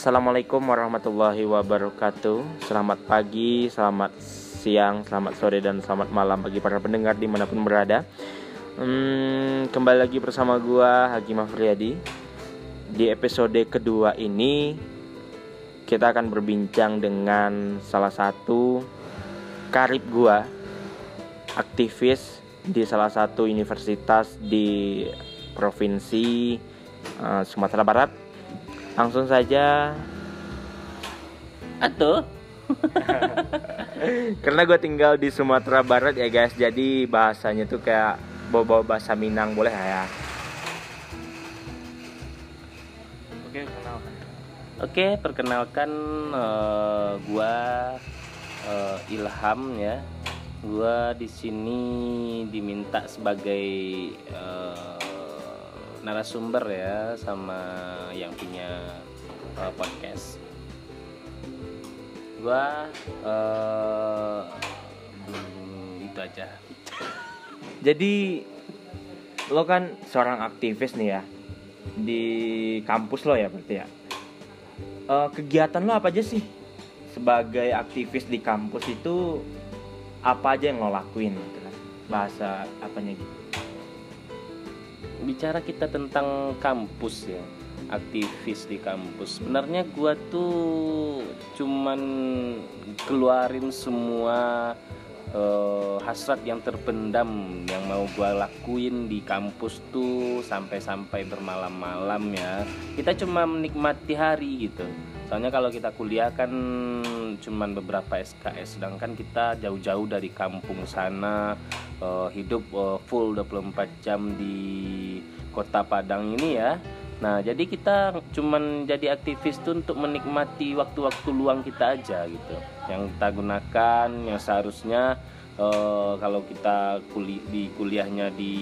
Assalamualaikum warahmatullahi wabarakatuh. Selamat pagi, selamat siang, selamat sore, dan selamat malam bagi para pendengar di mana pun berada. Hmm, Kembali lagi bersama gua Hakim Afriyadi Di episode kedua ini Kita akan berbincang dengan salah satu karib gua Aktivis di salah satu universitas di provinsi uh, Sumatera Barat langsung saja. Atau karena gue tinggal di Sumatera Barat ya guys. Jadi bahasanya tuh kayak bawa-bawa bahasa Minang boleh ya? Oke perkenalkan. Oke perkenalkan uh, gua uh, Ilham ya. Gua di sini diminta sebagai uh, narasumber ya sama yang punya uh, podcast. Gua uh, itu aja. Jadi lo kan seorang aktivis nih ya di kampus lo ya berarti ya. Uh, kegiatan lo apa aja sih? Sebagai aktivis di kampus itu apa aja yang lo lakuin gitu kan? Bahasa apanya gitu bicara kita tentang kampus ya aktivis di kampus. Sebenarnya gua tuh cuman keluarin semua uh, hasrat yang terpendam yang mau gua lakuin di kampus tuh sampai-sampai bermalam-malam ya. Kita cuma menikmati hari gitu. Soalnya kalau kita kuliah kan cuman beberapa SKS sedangkan kita jauh-jauh dari kampung sana uh, hidup uh, full 24 jam di kota Padang ini ya Nah, jadi kita cuman jadi aktivis tuh untuk menikmati waktu-waktu luang kita aja gitu. Yang kita gunakan yang seharusnya uh, kalau kita kuli di kuliahnya di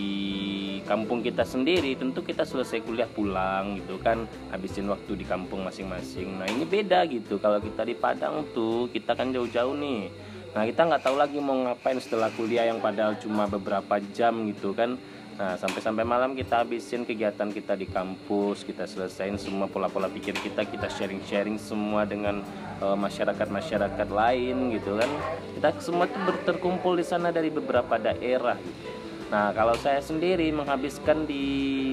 kampung kita sendiri, tentu kita selesai kuliah pulang gitu kan, habisin waktu di kampung masing-masing. Nah, ini beda gitu. Kalau kita di Padang tuh, kita kan jauh-jauh nih Nah kita nggak tahu lagi mau ngapain setelah kuliah yang padahal cuma beberapa jam gitu kan. Nah sampai-sampai malam kita habisin kegiatan kita di kampus, kita selesaiin semua pola-pola pikir kita, kita sharing-sharing semua dengan uh, masyarakat-masyarakat lain gitu kan. Kita semua tuh terkumpul di sana dari beberapa daerah gitu. Nah, kalau saya sendiri menghabiskan di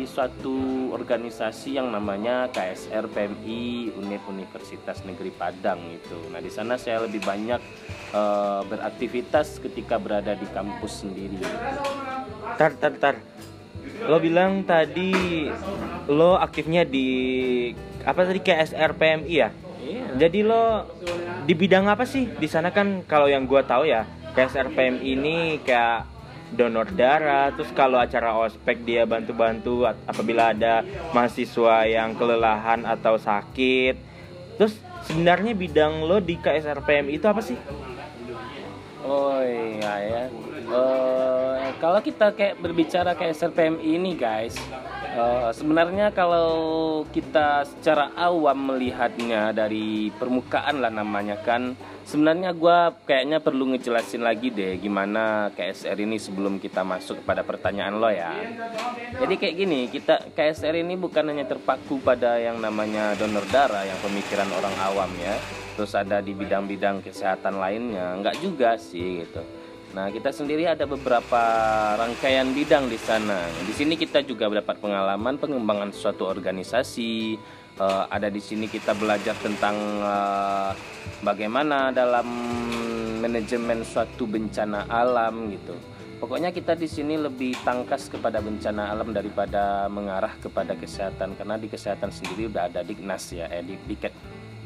suatu organisasi yang namanya KSR PMI Unip Universitas Negeri Padang itu. Nah, di sana saya lebih banyak uh, beraktivitas ketika berada di kampus sendiri. Tar, tar, tar. Lo bilang tadi lo aktifnya di apa tadi KSR PMI ya? Iya. Jadi lo di bidang apa sih? Di sana kan kalau yang gua tahu ya, KSR PMI ini kayak donor darah terus kalau acara ospek dia bantu-bantu apabila ada mahasiswa yang kelelahan atau sakit. Terus sebenarnya bidang lo di KSRPM itu apa sih? Oh iya ya. Uh, kalau kita kayak berbicara KSRPM ini guys uh, sebenarnya kalau kita secara awam melihatnya dari permukaan lah namanya kan sebenarnya gue kayaknya perlu ngejelasin lagi deh gimana KSR ini sebelum kita masuk pada pertanyaan lo ya. Jadi kayak gini, kita KSR ini bukan hanya terpaku pada yang namanya donor darah yang pemikiran orang awam ya. Terus ada di bidang-bidang kesehatan lainnya, nggak juga sih gitu. Nah, kita sendiri ada beberapa rangkaian bidang di sana. Di sini kita juga mendapat pengalaman pengembangan suatu organisasi, uh, ada di sini kita belajar tentang uh, bagaimana dalam manajemen suatu bencana alam gitu. Pokoknya kita di sini lebih tangkas kepada bencana alam daripada mengarah kepada kesehatan karena di kesehatan sendiri udah ada Dignas ya, eh di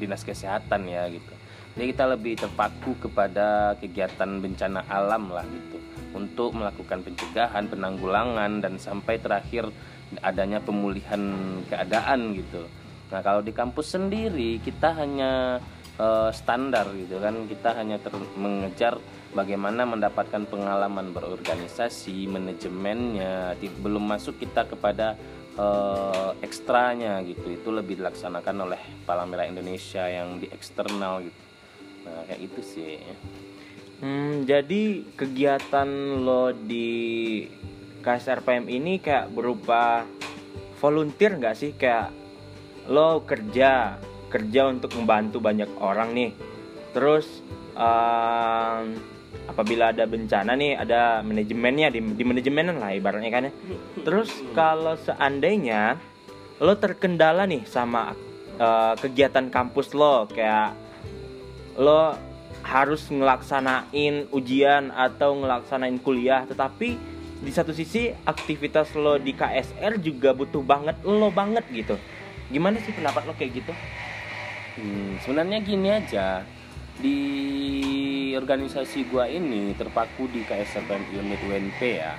dinas kesehatan ya gitu. Jadi kita lebih terpaku kepada kegiatan bencana alam lah gitu. Untuk melakukan pencegahan, penanggulangan dan sampai terakhir adanya pemulihan keadaan gitu. Nah kalau di kampus sendiri kita hanya uh, standar gitu kan. Kita hanya ter mengejar bagaimana mendapatkan pengalaman berorganisasi manajemennya belum masuk kita kepada uh, ekstranya gitu. Itu lebih dilaksanakan oleh Palang Merah Indonesia yang di eksternal gitu nah kayak itu sih. Hmm, jadi kegiatan lo di KSRPM ini kayak berupa volunteer nggak sih? Kayak lo kerja kerja untuk membantu banyak orang nih. Terus um, apabila ada bencana nih ada manajemennya di, di manajemen lah ibaratnya kan ya. Terus kalau seandainya lo terkendala nih sama uh, kegiatan kampus lo kayak lo harus ngelaksanain ujian atau ngelaksanain kuliah tetapi di satu sisi aktivitas lo di KSR juga butuh banget lo banget gitu. Gimana sih pendapat lo kayak gitu? Hmm, sebenarnya gini aja. Di organisasi gua ini terpaku di KSRPM unit UNP ya.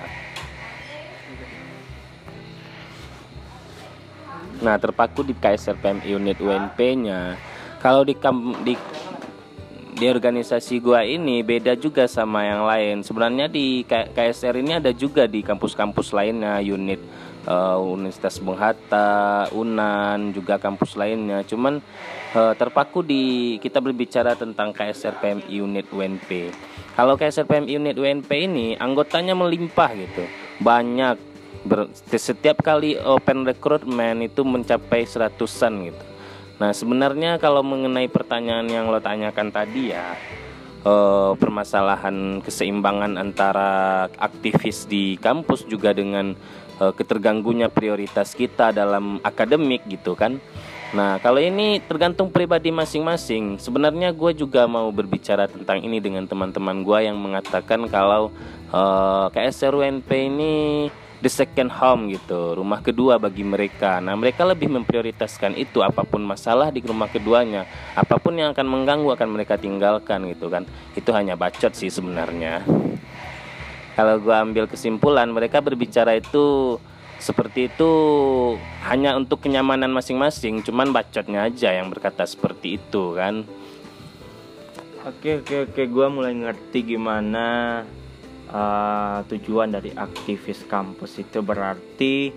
Nah, terpaku di KSRPM unit UNP-nya. Kalau di, di di organisasi gua ini beda juga sama yang lain. Sebenarnya di KSR ini ada juga di kampus-kampus lainnya, unit uh, Universitas Bung Hatta, Unan, juga kampus lainnya. Cuman uh, terpaku di kita berbicara tentang KSR PMI unit UNP. Kalau KSR PMI unit UNP ini anggotanya melimpah gitu. Banyak ber, setiap kali open recruitment itu mencapai seratusan gitu Nah, sebenarnya kalau mengenai pertanyaan yang lo tanyakan tadi ya, eh, permasalahan keseimbangan antara aktivis di kampus juga dengan eh, keterganggunya prioritas kita dalam akademik gitu kan. Nah, kalau ini tergantung pribadi masing-masing. Sebenarnya gue juga mau berbicara tentang ini dengan teman-teman gue yang mengatakan kalau eh, KSR UNP ini the second home gitu, rumah kedua bagi mereka. Nah, mereka lebih memprioritaskan itu apa pun masalah di rumah keduanya, apa pun yang akan mengganggu akan mereka tinggalkan gitu kan. Itu hanya bacot sih sebenarnya. Kalau gua ambil kesimpulan, mereka berbicara itu seperti itu hanya untuk kenyamanan masing-masing, cuman bacotnya aja yang berkata seperti itu kan. Oke oke oke, gua mulai ngerti gimana uh, tujuan dari aktivis kampus itu berarti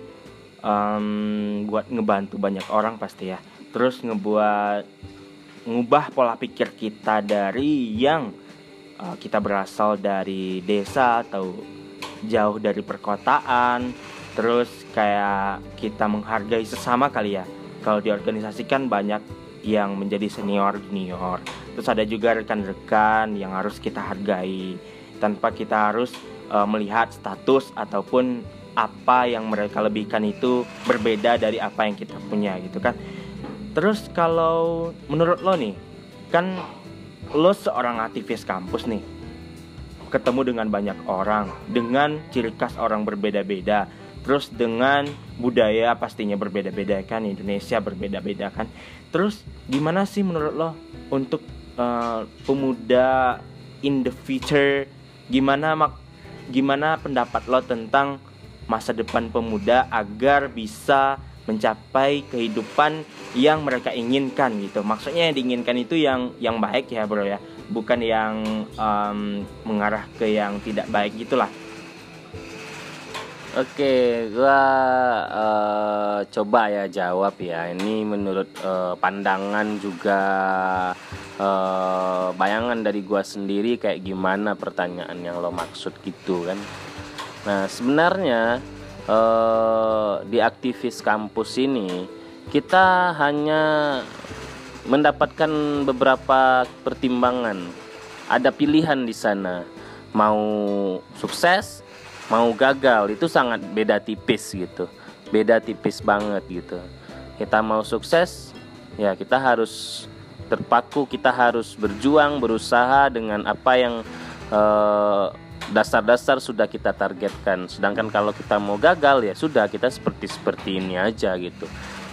um, buat ngebantu banyak orang pasti ya. Terus ngebuat ngubah pola pikir kita dari yang uh, kita berasal dari desa atau jauh dari perkotaan. Terus kayak kita menghargai sesama kali ya. Kalau di organisasi kan banyak yang menjadi senior junior terus ada juga rekan-rekan yang harus kita hargai tanpa kita harus uh, melihat status ataupun apa yang mereka lebihkan itu berbeda dari apa yang kita punya gitu kan. Terus kalau menurut lo nih, kan lo seorang aktivis kampus nih, ketemu dengan banyak orang, dengan ciri khas orang berbeda-beda, terus dengan budaya pastinya berbeda-beda kan, Indonesia berbeda-beda kan. Terus gimana sih menurut lo untuk uh, pemuda in the future gimana mak gimana pendapat lo tentang masa depan pemuda agar bisa mencapai kehidupan yang mereka inginkan gitu? Maksudnya yang diinginkan itu yang yang baik ya bro ya. Bukan yang um, mengarah ke yang tidak baik gitulah Oke, gua uh, coba ya jawab ya. Ini menurut uh, pandangan juga uh, bayangan dari gua sendiri kayak gimana pertanyaan yang lo maksud gitu kan. Nah, sebenarnya uh, di aktivis kampus ini kita hanya mendapatkan beberapa pertimbangan. Ada pilihan di sana. Mau sukses mau gagal itu sangat beda tipis gitu. Beda tipis banget gitu. Kita mau sukses ya kita harus terpaku kita harus berjuang berusaha dengan apa yang eh, dasar-dasar sudah kita targetkan. Sedangkan kalau kita mau gagal ya sudah kita seperti seperti ini aja gitu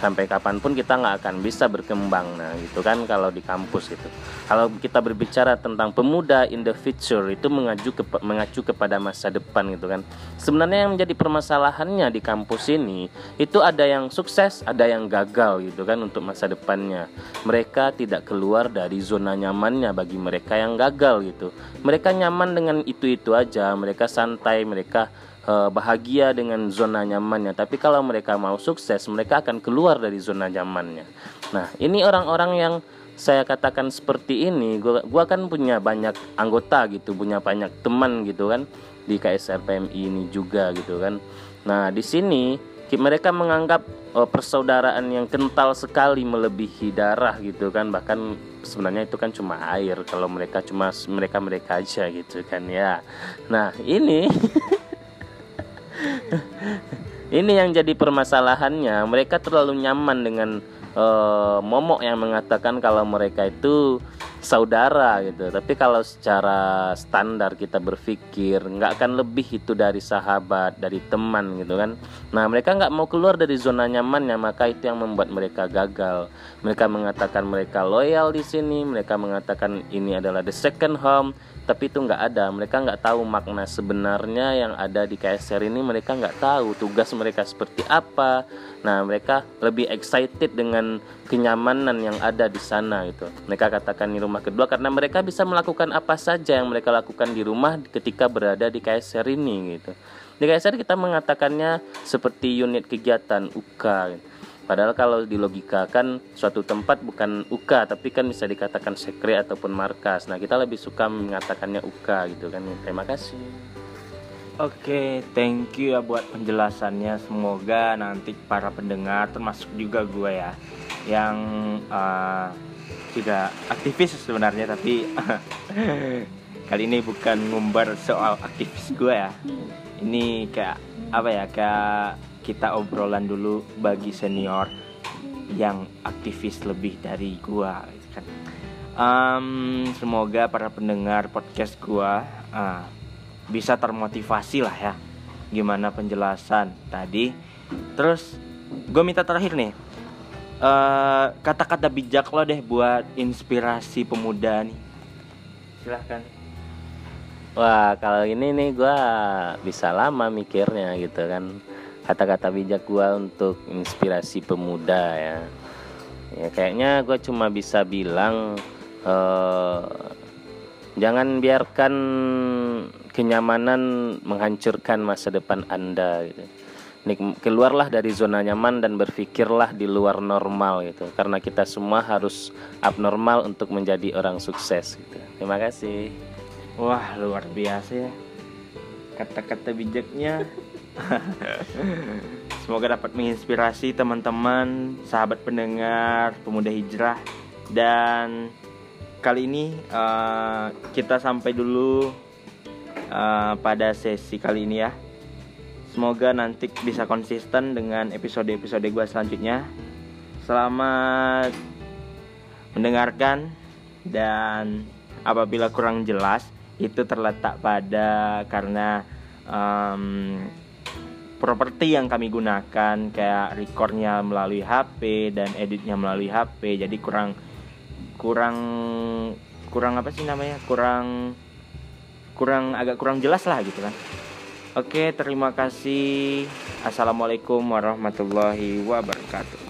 sampai kapan pun kita nggak akan bisa berkembang nah gitu kan kalau di kampus itu kalau kita berbicara tentang pemuda in the future itu mengacu ke, mengacu kepada masa depan gitu kan. Sebenarnya yang menjadi permasalahannya di kampus ini itu ada yang sukses ada yang gagal gitu kan untuk masa depannya. Mereka tidak keluar dari zona nyamannya bagi mereka yang gagal gitu. Mereka nyaman dengan itu itu aja mereka santai mereka uh, bahagia dengan zona nyamannya. Tapi kalau mereka mau sukses, mereka akan keluar dari zona nyamannya. Nah, ini orang-orang yang saya katakan seperti ini, gua, gua kan punya banyak anggota gitu, punya banyak teman gitu kan di KSR PMI ini juga gitu kan. Nah, di sini mereka menganggap oh, persaudaraan yang kental sekali melebihi darah gitu kan bahkan sebenarnya itu kan cuma air kalau mereka cuma mereka mereka aja gitu kan ya nah ini ini yang jadi permasalahannya. Mereka terlalu nyaman dengan uh, momok yang mengatakan kalau mereka itu saudara gitu. Tapi kalau secara standar kita berpikir nggak akan lebih itu dari sahabat dari teman gitu kan. Nah mereka nggak mau keluar dari zona nyamannya maka itu yang membuat mereka gagal. Mereka mengatakan mereka loyal di sini mereka mengatakan ini adalah the second home tapi itu nggak ada. Mereka nggak tahu makna sebenarnya yang ada di KSR ini mereka nggak tahu tugas mereka seperti apa. Nah mereka lebih excited dengan kenyamanan yang ada di sana gitu. Mereka katakan di rumah kedua karena mereka bisa melakukan apa saja yang mereka lakukan di rumah ketika berada di KSR ini gitu di KSR kita mengatakannya seperti unit kegiatan UK gitu Padahal kalau di logika kan suatu tempat bukan UKA tapi kan bisa dikatakan sekre ataupun markas. Nah kita lebih suka mengatakannya UKA gitu kan. Terima kasih. Oke, thank you ya buat penjelasannya. Semoga nanti para pendengar termasuk juga gue ya yang uh, tidak aktivis sebenarnya tapi kali ini bukan ngumbar soal aktivis gue ya. Ini kayak apa ya kayak kita obrolan dulu bagi senior yang aktivis lebih dari gua gitu kan. Um, semoga para pendengar podcast gua uh, bisa termotivasi lah ya gimana penjelasan tadi. Terus gue minta terakhir nih kata kata-kata bijak lo deh buat inspirasi pemuda nih. Silahkan. Wah kalau ini nih gue bisa lama mikirnya gitu kan kata-kata bijak gue untuk inspirasi pemuda ya ya kayaknya gue cuma bisa bilang uh, jangan biarkan kenyamanan menghancurkan masa depan anda gitu Nik, keluarlah dari zona nyaman dan berpikirlah di luar normal gitu. Karena kita semua harus abnormal untuk menjadi orang sukses gitu. Terima kasih. Wah luar biasa ya. Kata-kata bijaknya. Semoga dapat menginspirasi teman-teman, sahabat pendengar, pemuda hijrah. Dan kali ini uh, kita sampai dulu uh, pada sesi kali ini ya. Semoga nanti bisa konsisten dengan episode-episode gue selanjutnya. Selamat mendengarkan dan apabila kurang jelas itu terletak pada karena um, properti yang kami gunakan kayak recordnya melalui HP dan editnya melalui HP jadi kurang kurang kurang apa sih namanya? Kurang kurang agak kurang jelas lah gitu kan oke terima kasih. Assalamualaikum warahmatullahi wabarakatuh